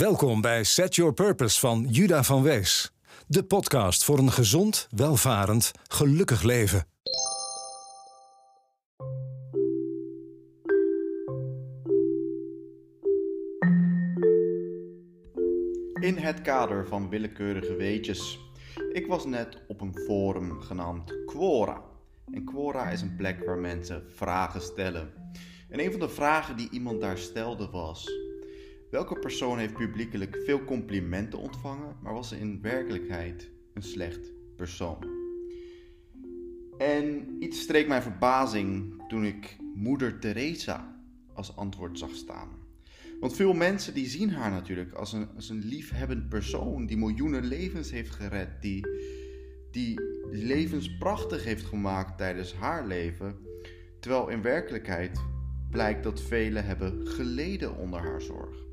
Welkom bij Set Your Purpose van Juda van Wees. De podcast voor een gezond, welvarend, gelukkig leven. In het kader van willekeurige weetjes. Ik was net op een forum genaamd Quora. En Quora is een plek waar mensen vragen stellen. En een van de vragen die iemand daar stelde was: Welke persoon heeft publiekelijk veel complimenten ontvangen, maar was in werkelijkheid een slecht persoon? En iets streek mijn verbazing toen ik moeder Teresa als antwoord zag staan. Want veel mensen die zien haar natuurlijk als een, als een liefhebbend persoon die miljoenen levens heeft gered, die, die levens prachtig heeft gemaakt tijdens haar leven. Terwijl in werkelijkheid blijkt dat velen hebben geleden onder haar zorg.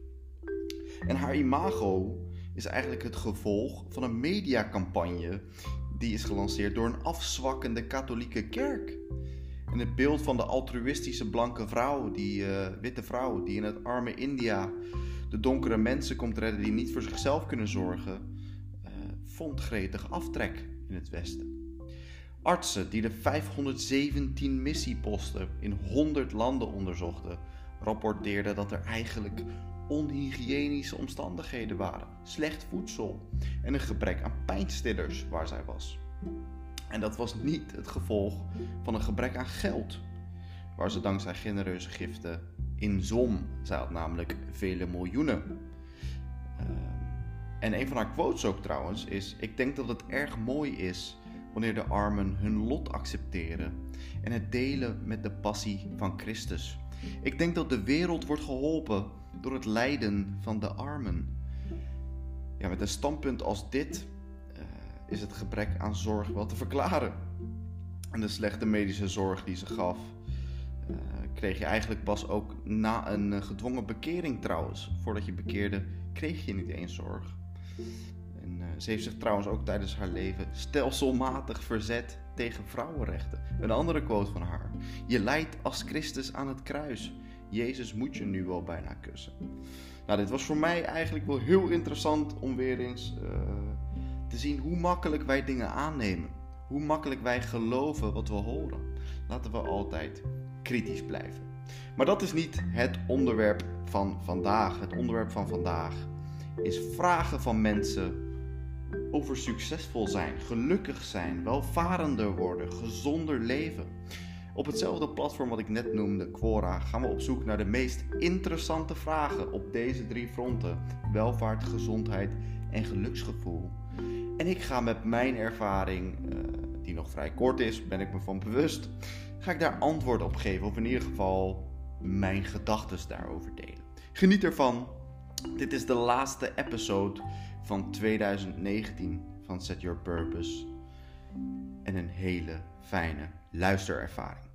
En haar imago is eigenlijk het gevolg van een mediacampagne die is gelanceerd door een afzwakkende katholieke kerk. En het beeld van de altruïstische blanke vrouw, die uh, witte vrouw, die in het arme India de donkere mensen komt redden die niet voor zichzelf kunnen zorgen, uh, vond gretig aftrek in het Westen. Artsen die de 517 missieposten in 100 landen onderzochten, rapporteerden dat er eigenlijk onhygiënische omstandigheden waren, slecht voedsel en een gebrek aan pijnstillers waar zij was. En dat was niet het gevolg van een gebrek aan geld, waar ze dankzij genereuze giften in zon. Zij had namelijk vele miljoenen. Ehm, en een van haar quotes ook trouwens is: Ik denk dat het erg mooi is wanneer de armen hun lot accepteren en het delen met de passie van Christus. Ik denk dat de wereld wordt geholpen door het lijden van de armen. Ja, met een standpunt als dit uh, is het gebrek aan zorg wel te verklaren. En de slechte medische zorg die ze gaf, uh, kreeg je eigenlijk pas ook na een uh, gedwongen bekering trouwens. Voordat je bekeerde, kreeg je niet eens zorg. En ze heeft zich trouwens ook tijdens haar leven stelselmatig verzet tegen vrouwenrechten. Een andere quote van haar: Je lijdt als Christus aan het kruis. Jezus moet je nu wel bijna kussen. Nou, dit was voor mij eigenlijk wel heel interessant om weer eens uh, te zien hoe makkelijk wij dingen aannemen. Hoe makkelijk wij geloven wat we horen. Laten we altijd kritisch blijven. Maar dat is niet het onderwerp van vandaag. Het onderwerp van vandaag is vragen van mensen over succesvol zijn, gelukkig zijn, welvarender worden, gezonder leven. Op hetzelfde platform wat ik net noemde, Quora, gaan we op zoek naar de meest interessante vragen op deze drie fronten: welvaart, gezondheid en geluksgevoel. En ik ga met mijn ervaring, uh, die nog vrij kort is, ben ik me van bewust, ga ik daar antwoord op geven, of in ieder geval mijn gedachten daarover delen. Geniet ervan. Dit is de laatste episode van 2019 van Set Your Purpose. En een hele fijne luisterervaring.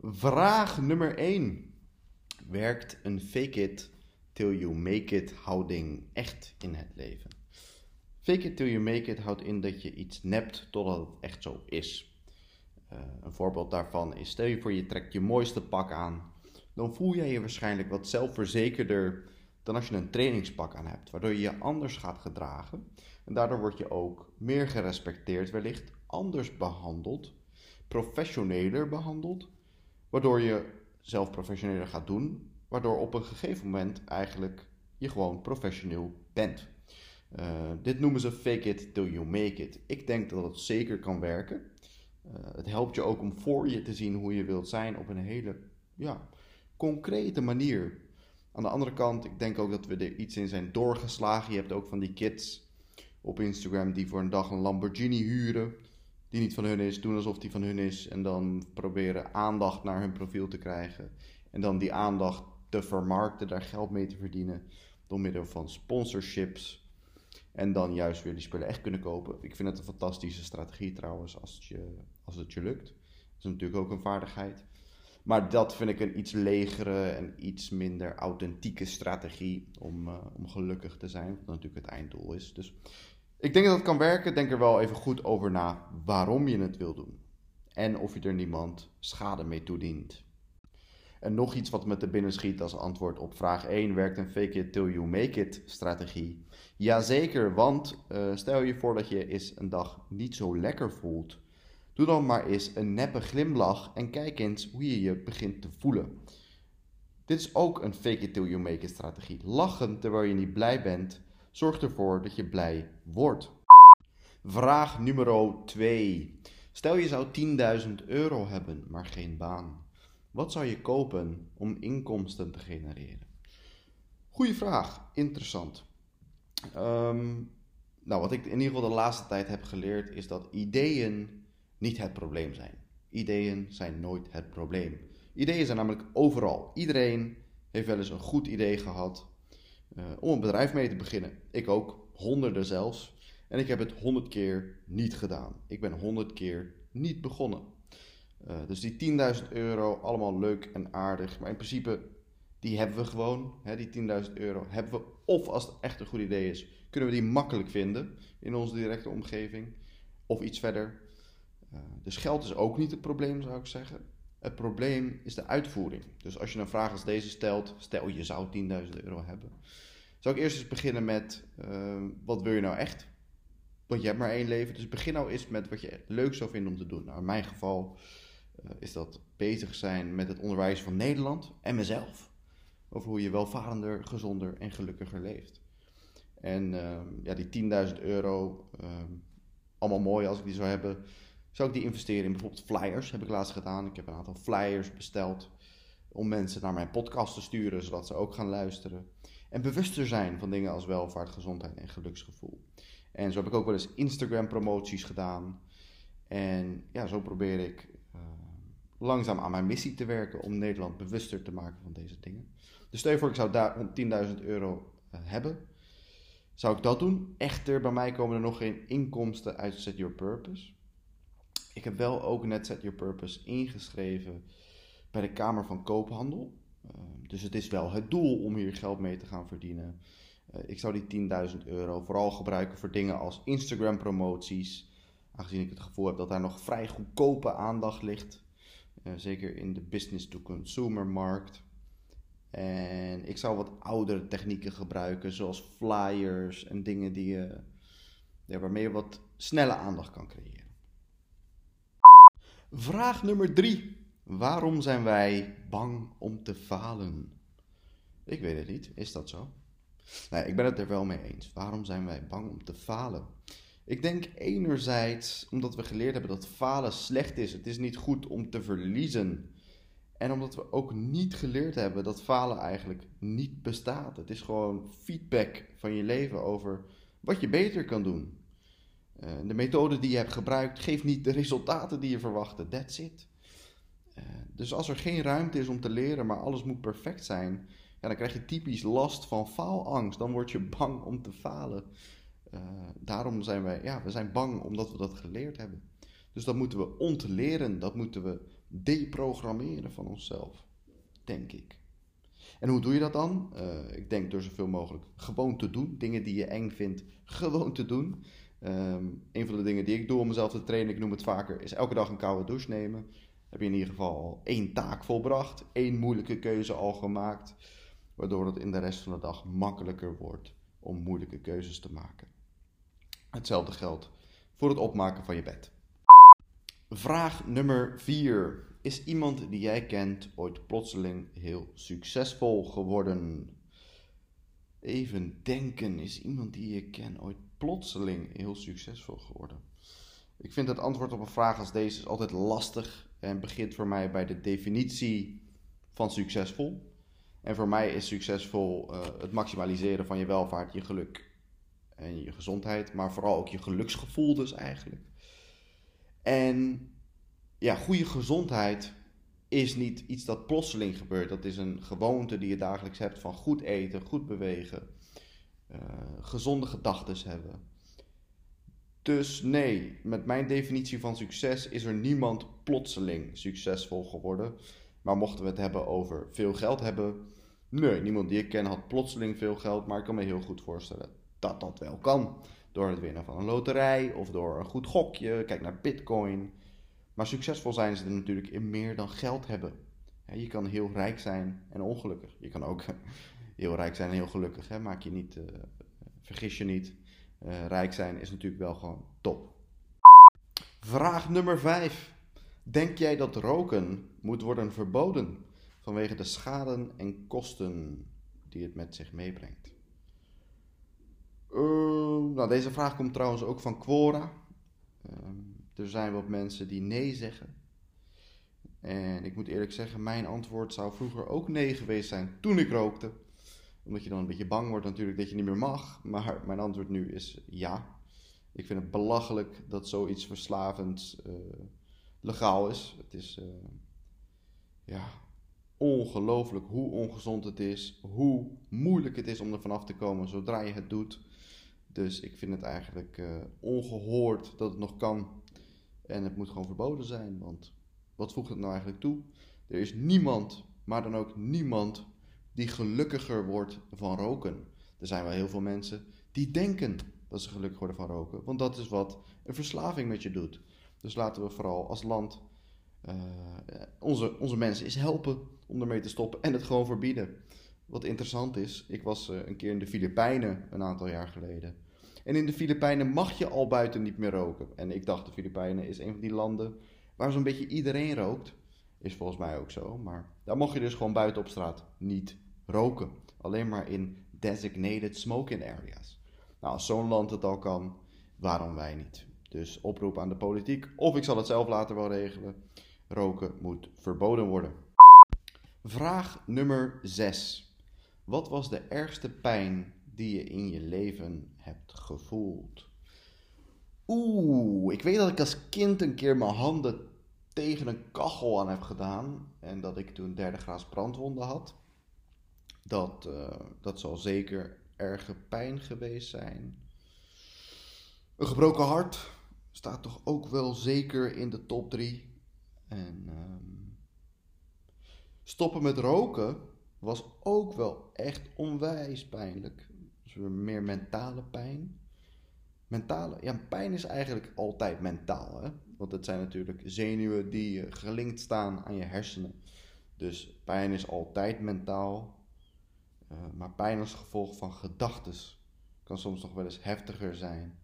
Vraag nummer 1. Werkt een fake it till you make it houding echt in het leven? Fake it till you make it houdt in dat je iets nept totdat het echt zo is. Uh, een voorbeeld daarvan is: stel je voor je trekt je mooiste pak aan, dan voel jij je waarschijnlijk wat zelfverzekerder dan als je een trainingspak aan hebt, waardoor je je anders gaat gedragen. En daardoor word je ook meer gerespecteerd, wellicht anders behandeld, professioneler behandeld Waardoor je zelf professioneler gaat doen, waardoor op een gegeven moment eigenlijk je gewoon professioneel bent. Uh, dit noemen ze fake it till you make it. Ik denk dat het zeker kan werken. Uh, het helpt je ook om voor je te zien hoe je wilt zijn op een hele ja, concrete manier. Aan de andere kant, ik denk ook dat we er iets in zijn doorgeslagen. Je hebt ook van die kids op Instagram die voor een dag een Lamborghini huren die niet van hun is, doen alsof die van hun is en dan proberen aandacht naar hun profiel te krijgen. En dan die aandacht te vermarkten, daar geld mee te verdienen door middel van sponsorships. En dan juist weer die spullen echt kunnen kopen. Ik vind het een fantastische strategie trouwens, als het je, als het lukt. Dat is natuurlijk ook een vaardigheid. Maar dat vind ik een iets legere en iets minder authentieke strategie om, uh, om gelukkig te zijn. Wat natuurlijk het einddoel is. Dus ik denk dat het kan werken. Denk er wel even goed over na waarom je het wil doen. En of je er niemand schade mee toedient. En nog iets wat me te binnen schiet als antwoord op vraag 1: werkt een fake it till you make it strategie? Jazeker, want uh, stel je voor dat je eens een dag niet zo lekker voelt. Doe dan maar eens een neppe glimlach en kijk eens hoe je je begint te voelen. Dit is ook een fake it till you make it strategie. Lachen terwijl je niet blij bent, zorgt ervoor dat je blij wordt. Vraag nummer 2. Stel je zou 10.000 euro hebben, maar geen baan. Wat zou je kopen om inkomsten te genereren? Goeie vraag, interessant. Ehm, nou, wat ik in ieder geval de laatste tijd heb geleerd is dat ideeën niet het probleem zijn. Ideeën zijn nooit het probleem. Ideeën zijn namelijk overal. Iedereen heeft wel eens een goed idee gehad uh, om een bedrijf mee te beginnen. Ik ook, honderden zelfs. En ik heb het honderd keer niet gedaan. Ik ben honderd keer niet begonnen. Uh, dus die 10.000 euro, allemaal leuk en aardig. Maar in principe, die hebben we gewoon. Hè, die 10.000 euro hebben we. Of als het echt een goed idee is, kunnen we die makkelijk vinden in onze directe omgeving. Of iets verder. Uh, dus geld is ook niet het probleem, zou ik zeggen. Het probleem is de uitvoering. Dus als je een vraag als deze stelt, stel je zou 10.000 euro hebben. Zou ik eerst eens beginnen met, uh, wat wil je nou echt? Want je hebt maar één leven, dus begin nou eens met wat je leuk zou vinden om te doen. Nou, in mijn geval is dat bezig zijn met het onderwijs van Nederland en mezelf. Over hoe je welvarender, gezonder en gelukkiger leeft. En uh, ja, die 10.000 euro, ehm, allemaal mooi als ik die zou hebben, zou ik die investeren in bijvoorbeeld flyers. Heb ik laatst gedaan. Ik heb een aantal flyers besteld om mensen naar mijn podcast te sturen, zodat ze ook gaan luisteren. En bewuster zijn van dingen als welvaart, gezondheid en geluksgevoel. En zo heb ik ook wel eens Instagram promoties gedaan. En ja, zo probeer ik uh, langzaam aan mijn missie te werken om Nederland bewuster te maken van deze dingen. Dus stel je voor, ik zou daar 10.000 euro uh, hebben. Zou ik dat doen? Echter, bij mij komen er nog geen inkomsten uit Set Your Purpose. Ik heb wel ook net Set Your Purpose ingeschreven bij de Kamer van Koophandel. Uh, dus het is wel het doel om hier geld mee te gaan verdienen. Uh, ik zou die 10.000 euro vooral gebruiken voor dingen als Instagram promoties. Aangezien ik het gevoel heb dat daar nog vrij goedkope aandacht ligt. Uh, zeker in de business-to-consumer markt. En ik zou wat oudere technieken gebruiken, zoals flyers en dingen die, ja, waarmee je wat snelle aandacht kan creëren. Vraag nummer 3. Waarom zijn wij bang om te falen? Ik weet het niet. Is dat zo? Nee, ik ben het er wel mee eens. Waarom zijn wij bang om te falen? Ik denk enerzijds omdat we geleerd hebben dat falen slecht is. Het is niet goed om te verliezen. En omdat we ook niet geleerd hebben dat falen eigenlijk niet bestaat. Het is gewoon feedback van je leven over wat je beter kan doen. Uh, de methode die je hebt gebruikt geeft niet de resultaten die je verwachtte. That's it. Uh, dus als er geen ruimte is om te leren, maar alles moet perfect zijn, ja, dan krijg je typisch last van faalangst. Dan word je bang om te falen. Uh, daarom zijn wij, ja, we zijn bang omdat we dat geleerd hebben. Dus dat moeten we ontleren, dat moeten we deprogrammeren van onszelf, denk ik. En hoe doe je dat dan? ik denk door zoveel mogelijk gewoon te doen. Dingen die je eng vindt, gewoon te doen. Um, een van de dingen die ik doe om mezelf te trainen, ik noem het vaker, is elke dag een koude douche nemen. Heb je in ieder geval al één taak volbracht, één moeilijke keuze al gemaakt, waardoor het in de rest van de dag makkelijker wordt om moeilijke keuzes te maken. Hetzelfde geldt voor het opmaken van je bed. Vraag nummer 4. Is iemand die jij kent ooit plotseling heel succesvol geworden? Even denken, is iemand die je kent ooit plotseling heel succesvol geworden? Ik vind het antwoord op een vraag als deze altijd lastig en begint voor mij bij de definitie van succesvol. En voor mij is succesvol uh, het maximaliseren van je welvaart, je geluk en je gezondheid, maar vooral ook je geluksgevoel dus eigenlijk. En ja, goede gezondheid is niet iets dat plotseling gebeurt. Dat is een gewoonte die je dagelijks hebt van goed eten, goed bewegen, uh, gezonde gedachten hebben. Dus nee, met mijn definitie van succes is er niemand plotseling succesvol geworden. Maar mochten we het hebben over veel geld hebben, nee, niemand die ik ken had plotseling veel geld, maar ik kan me heel goed voorstellen dat dat wel kan. Door het winnen van een loterij of door een goed gokje, kijk naar bitcoin. Maar succesvol zijn ze er natuurlijk in meer dan geld hebben. Je kan heel rijk zijn en ongelukkig. Je kan ook heel rijk zijn en heel gelukkig. Hè? Maak je niet, uh, vergis je niet. Uh, rijk zijn is natuurlijk wel gewoon top. Vraag nummer 5. Denk jij dat roken moet worden verboden vanwege de schade en kosten die het met zich meebrengt? Uh, nou, deze vraag komt trouwens ook van Quora. er zijn wat mensen die nee zeggen. En ik moet eerlijk zeggen, mijn antwoord zou vroeger ook nee geweest zijn toen ik rookte. Omdat je dan een beetje bang wordt natuurlijk dat je niet meer mag. Maar mijn antwoord nu is ja. Ik vind het belachelijk dat zoiets verslavends uh, legaal is. Het is uh, ja, ongelooflijk hoe ongezond het is. Hoe moeilijk het is om er vanaf te komen zodra je het doet. Dus ik vind het eigenlijk uh, ongehoord dat het nog kan. En het moet gewoon verboden zijn. Want wat voegt het nou eigenlijk toe? Er is niemand, maar dan ook niemand, die gelukkiger wordt van roken. Er zijn wel heel veel mensen die denken dat ze gelukkig worden van roken. Want dat is wat een verslaving met je doet. Dus laten we vooral als land uh, onze, onze mensen eens helpen om ermee te stoppen en het gewoon verbieden. Wat interessant is, ik was uh, een keer in de Filipijnen een aantal jaar geleden. En in de Filipijnen mag je al buiten niet meer roken. En ik dacht, de Filipijnen is een van die landen waar zo'n beetje iedereen rookt. Is volgens mij ook zo. Maar daar mocht je dus gewoon buiten op straat niet roken. Alleen maar in designated smoking areas. Nou, als zo'n land het al kan, waarom wij niet? Dus oproep aan de politiek, of ik zal het zelf later wel regelen. Roken moet verboden worden. Vraag nummer 6. Wat was de ergste pijn die je in je leven hebt gevoeld? Oeh, ik weet dat ik als kind een keer mijn handen tegen een kachel aan heb gedaan. En dat ik toen derde graas brandwonden had. Dat, uh, dat zal zeker erge pijn geweest zijn. Een gebroken hart staat toch ook wel zeker in de top 3. En um, stoppen met roken was ook wel echt onwijs pijnlijk. Dus meer mentale pijn. Mentale, ja, pijn is eigenlijk altijd mentaal. Hè? Want het zijn natuurlijk zenuwen die gelinkt staan aan je hersenen. Dus pijn is altijd mentaal. Uh, maar pijn als gevolg van gedachten kan soms nog wel eens heftiger zijn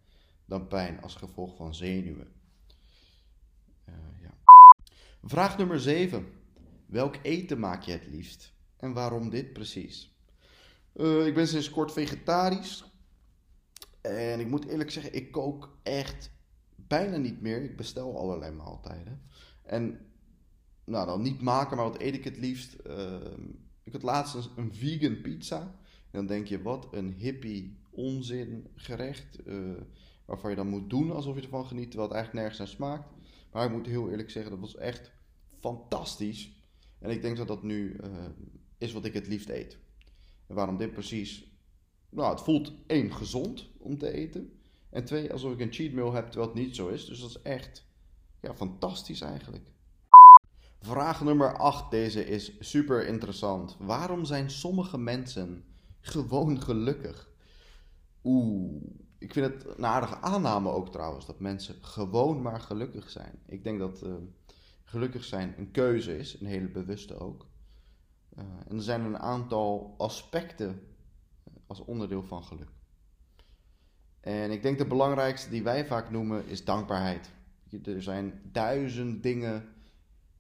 dan pijn als gevolg van zenuwen. Uh, ja. Vraag nummer 7. Welk eten maak je het liefst? En waarom dit precies? Uh, ik ben sinds kort vegetarisch. En ik moet eerlijk zeggen, ik kook echt bijna niet meer. Ik bestel allerlei maaltijden. En nou, dan niet maken, maar wat eet ik het liefst? Uh, ik had laatst een, vegan pizza. En dan denk je, wat een hippie onzin gerecht. Uh, waarvan je dan moet doen alsof je ervan geniet, terwijl het eigenlijk nergens naar smaakt. Maar ik moet heel eerlijk zeggen, dat was echt fantastisch. En ik denk dat dat nu uh, is wat ik het liefst eet. En waarom dit precies? Nou, het voelt één, gezond om te eten. En twee, alsof ik een cheat meal heb, terwijl het niet zo is. Dus dat is echt ja, fantastisch eigenlijk. Vraag nummer 8, deze is super interessant. Waarom zijn sommige mensen gewoon gelukkig? Oeh, ik vind het een aardige aanname ook trouwens, dat mensen gewoon maar gelukkig zijn. Ik denk dat uh, gelukkig zijn een keuze is, een hele bewuste ook. Uh, en er zijn een aantal aspecten als onderdeel van geluk. En ik denk de belangrijkste die wij vaak noemen is dankbaarheid. Er zijn duizend dingen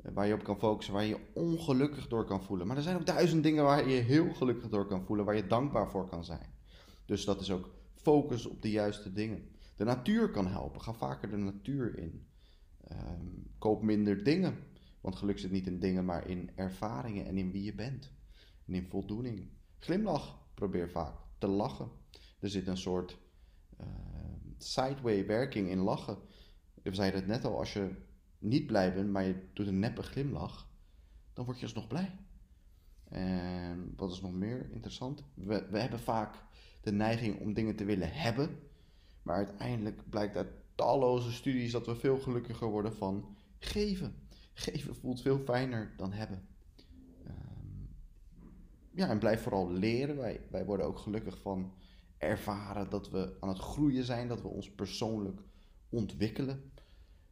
eh, waar je op kan focussen, waar je ongelukkig door kan voelen. Maar er zijn ook duizend dingen waar je heel gelukkig door kan voelen, waar je dankbaar voor kan zijn. Dus dat is ook focus op de juiste dingen. De natuur kan helpen. Ga vaker de natuur in. Um, koop minder dingen. Want geluk zit niet in dingen, maar in ervaringen en in wie je bent. En in voldoening. Glimlach. Probeer vaak te lachen. Er zit een soort uh, sideway werking in lachen. We zeiden het net al, als je niet blij bent, maar je doet een neppe glimlach, dan word je alsnog blij. En wat is nog meer interessant? We, we hebben vaak de neiging om dingen te willen hebben, maar uiteindelijk blijkt uit talloze studies dat we veel gelukkiger worden van geven. Geven voelt veel fijner dan hebben. ja, en blijf vooral leren. Wij, wij worden ook gelukkig van ervaren dat we aan het groeien zijn, dat we ons persoonlijk ontwikkelen.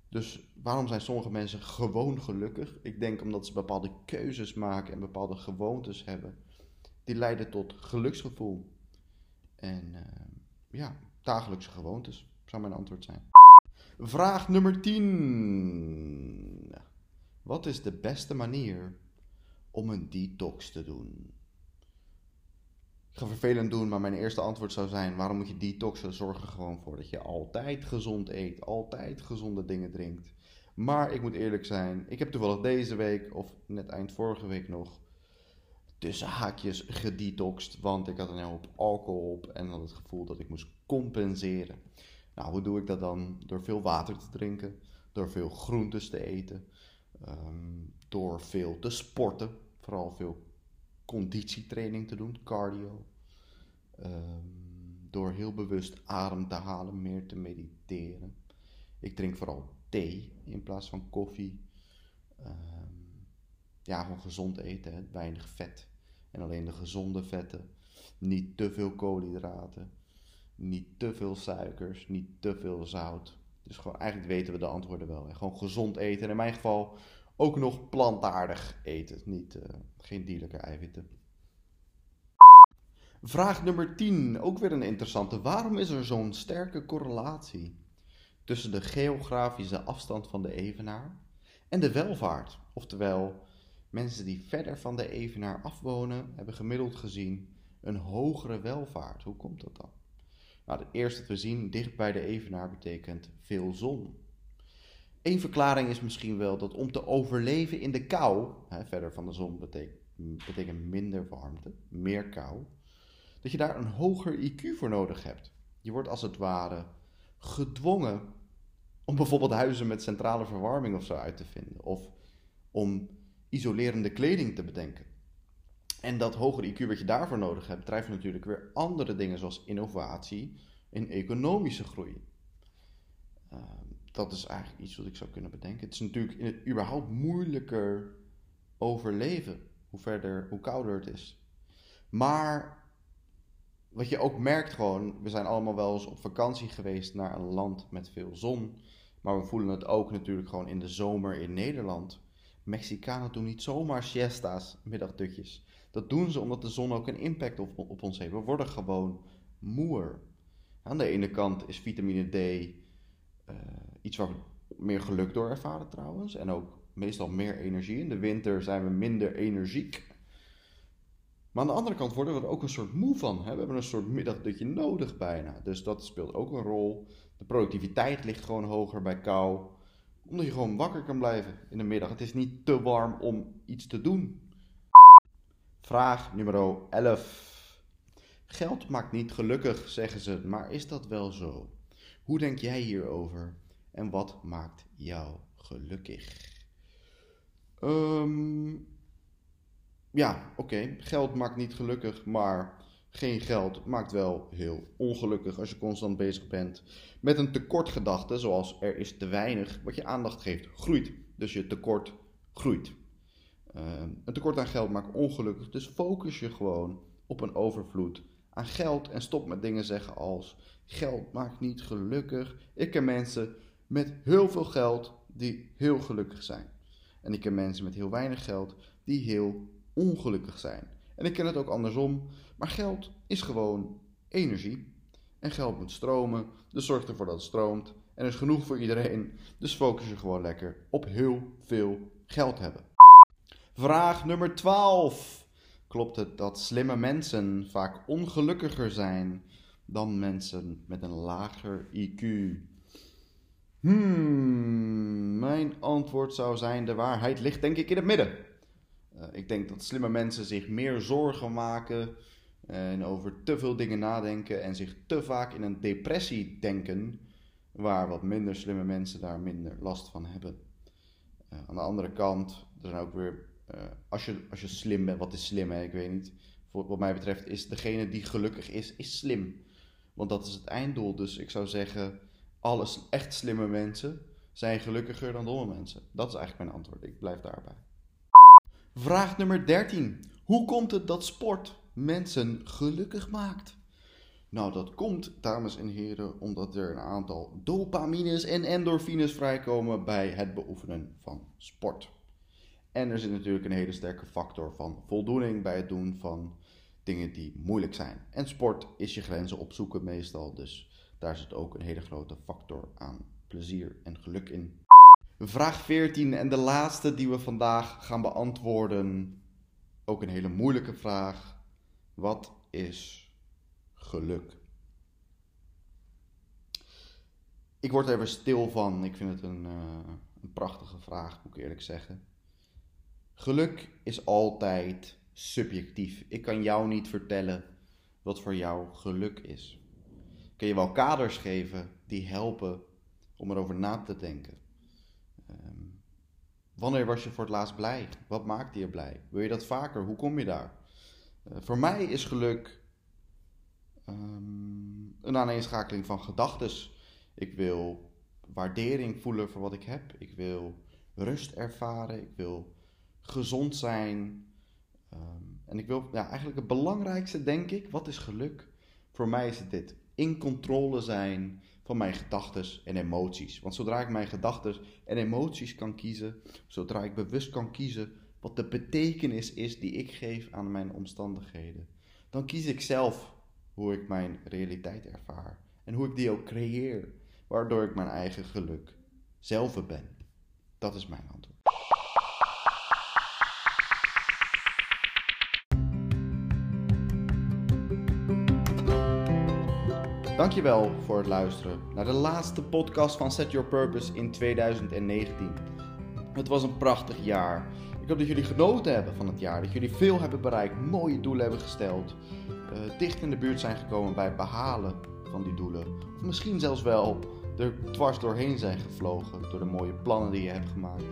Dus waarom zijn sommige mensen gewoon gelukkig? Ik denk omdat ze bepaalde keuzes maken en bepaalde gewoontes hebben. Die leiden tot geluksgevoel. En uh, ja, dagelijkse gewoontes zou mijn antwoord zijn. Vraag nummer 10. Wat is de beste manier om een detox te doen? Ik ga vervelend doen, maar mijn eerste antwoord zou zijn: waarom moet je detoxen? Zorg er gewoon voor dat je altijd gezond eet, altijd gezonde dingen drinkt. Maar ik moet eerlijk zijn, ik heb toevallig deze week, of net eind vorige week nog, tussen haakjes gedetoxed. Want ik had een hoop alcohol op en had het gevoel dat ik moest compenseren. Nou, hoe doe ik dat dan? Door veel water te drinken, door veel groentes te eten, ehm, door veel te sporten, vooral veel conditietraining te doen, cardio. Ehm, door heel bewust adem te halen, meer te mediteren. Ik drink vooral thee in plaats van koffie. Ehm, ja, gewoon gezond eten, weinig vet. En alleen de gezonde vetten. Niet te veel koolhydraten. Niet te veel suikers. Niet te veel zout. Dus gewoon, eigenlijk weten we de antwoorden wel. Hè? Gewoon gezond eten. En in mijn geval ook nog plantaardig eten. Niet, uh, geen dierlijke eiwitten. Vraag nummer 10, ook weer een interessante. Waarom is er zo'n sterke correlatie tussen de geografische afstand van de evenaar en de welvaart? Oftewel, mensen die verder van de evenaar afwonen, hebben gemiddeld gezien een hogere welvaart. Hoe komt dat dan? Nou, het eerste dat we zien, dicht bij de evenaar betekent veel zon. Eén verklaring is misschien wel dat om te overleven in de kou, hè, verder van de zon betekent, betekent minder warmte, meer kou, dat je daar een hoger IQ voor nodig hebt. Je wordt als het ware gedwongen om bijvoorbeeld huizen met centrale verwarming of zo uit te vinden, of om isolerende kleding te bedenken. En dat hogere IQ wat je daarvoor nodig hebt, drijft natuurlijk weer andere dingen zoals innovatie en economische groei. Uh, dat is eigenlijk iets wat ik zou kunnen bedenken. Het is natuurlijk überhaupt moeilijker overleven hoe verder, hoe kouder het is. Maar wat je ook merkt gewoon, we zijn allemaal wel eens op vakantie geweest naar een land met veel zon. Maar we voelen het ook natuurlijk gewoon in de zomer in Nederland. Mexicanen doen niet zomaar siesta's, middagdutjes. Dat doen ze omdat de zon ook een impact op, ons heeft. We worden gewoon moer. Aan de ene kant is vitamine D uh, iets waar we meer geluk door ervaren trouwens. En ook meestal meer energie. In de winter zijn we minder energiek. Maar aan de andere kant worden we er ook een soort moe van. We hebben een soort middagdutje nodig bijna. Dus dat speelt ook een rol. De productiviteit ligt gewoon hoger bij kou. Omdat je gewoon wakker kan blijven in de middag. Het is niet te warm om iets te doen. Vraag nummer 11. Geld maakt niet gelukkig, zeggen ze. Maar is dat wel zo? Hoe denk jij hierover? En wat maakt jou gelukkig? Um, ja, oké, geld maakt niet gelukkig, maar geen geld maakt wel heel ongelukkig als je constant bezig bent met een tekortgedachte, zoals er is te weinig, wat je aandacht geeft, groeit. Dus je tekort groeit. Ehm, een tekort aan geld maakt ongelukkig, dus focus je gewoon op een overvloed aan geld en stop met dingen zeggen als geld maakt niet gelukkig. Ik ken mensen met heel veel geld die heel gelukkig zijn. En ik ken mensen met heel weinig geld die heel ongelukkig zijn. En ik ken het ook andersom, maar geld is gewoon energie. En geld moet stromen, dus zorg ervoor dat het stroomt. En er is genoeg voor iedereen, dus focus je gewoon lekker op heel veel geld hebben. Vraag nummer 12. Klopt het dat slimme mensen vaak ongelukkiger zijn dan mensen met een lager IQ? Hmm, mijn antwoord zou zijn: de waarheid ligt denk ik in het midden. Uh, ik denk dat slimme mensen zich meer zorgen maken en over te veel dingen nadenken en zich te vaak in een depressie denken, waar wat minder slimme mensen daar minder last van hebben. Uh, aan de andere kant, er zijn ook weer, als, je, als je slim bent, wat is slim hè? ik weet niet. Voor, wat mij betreft is degene die gelukkig is, is slim. Want dat is het einddoel. Dus ik zou zeggen, alle echt slimme mensen zijn gelukkiger dan domme mensen. Dat is eigenlijk mijn antwoord. Ik blijf daarbij. Vraag nummer 13. Hoe komt het dat sport mensen gelukkig maakt? Nou, dat komt, dames en heren, omdat er een aantal dopamines en endorfines vrijkomen bij het beoefenen van sport. En er zit natuurlijk een hele sterke factor van voldoening bij het doen van dingen die moeilijk zijn. En sport is je grenzen opzoeken meestal, dus daar zit ook een hele grote factor aan plezier en geluk in. Vraag 14 en de laatste die we vandaag gaan beantwoorden. Ook een hele moeilijke vraag. Wat is geluk? Ik word er even stil van. Ik vind het een, uh, een prachtige vraag, moet ik eerlijk zeggen. Geluk is altijd subjectief. Ik kan jou niet vertellen wat voor jou geluk is. Ik kan je wel kaders geven die helpen om erover na te denken. Ehm, wanneer was je voor het laatst blij? Wat maakte je blij? Wil je dat vaker? Hoe kom je daar? Uh, voor mij is geluk um, een aaneenschakeling van gedachten. Ik wil waardering voelen voor wat ik heb. Ik wil rust ervaren. Ik wil gezond zijn. Um, en ik wil ja, eigenlijk het belangrijkste, denk ik, wat is geluk? Voor mij is het dit: in controle zijn van mijn gedachten en emoties. Want zodra ik mijn gedachten en emoties kan kiezen, zodra ik bewust kan kiezen wat de betekenis is die ik geef aan mijn omstandigheden, dan kies ik zelf hoe ik mijn realiteit ervaar en hoe ik die ook creëer, waardoor ik mijn eigen geluk zelf ben. Dat is mijn antwoord. Dankjewel voor het luisteren naar de laatste podcast van Set Your Purpose in 2019. Het was een prachtig jaar. Ik hoop dat jullie genoten hebben van het jaar, dat jullie veel hebben bereikt, mooie doelen hebben gesteld, uh, dicht in de buurt zijn gekomen bij het behalen van die doelen. Of misschien zelfs wel er dwars doorheen zijn gevlogen door de mooie plannen die je hebt gemaakt.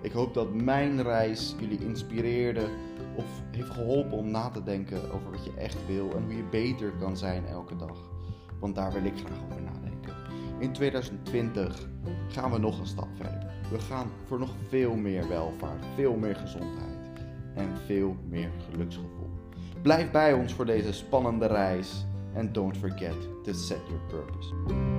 Ik hoop dat mijn reis jullie inspireerde of heeft geholpen om na te denken over wat je echt wil en hoe je beter kan zijn elke dag want daar wil ik graag over nadenken. In 2020 gaan we nog een stap verder. We gaan voor nog veel meer welvaart, veel meer gezondheid en veel meer geluksgevoel. Blijf bij ons voor deze spannende reis en don't forget to set your purpose.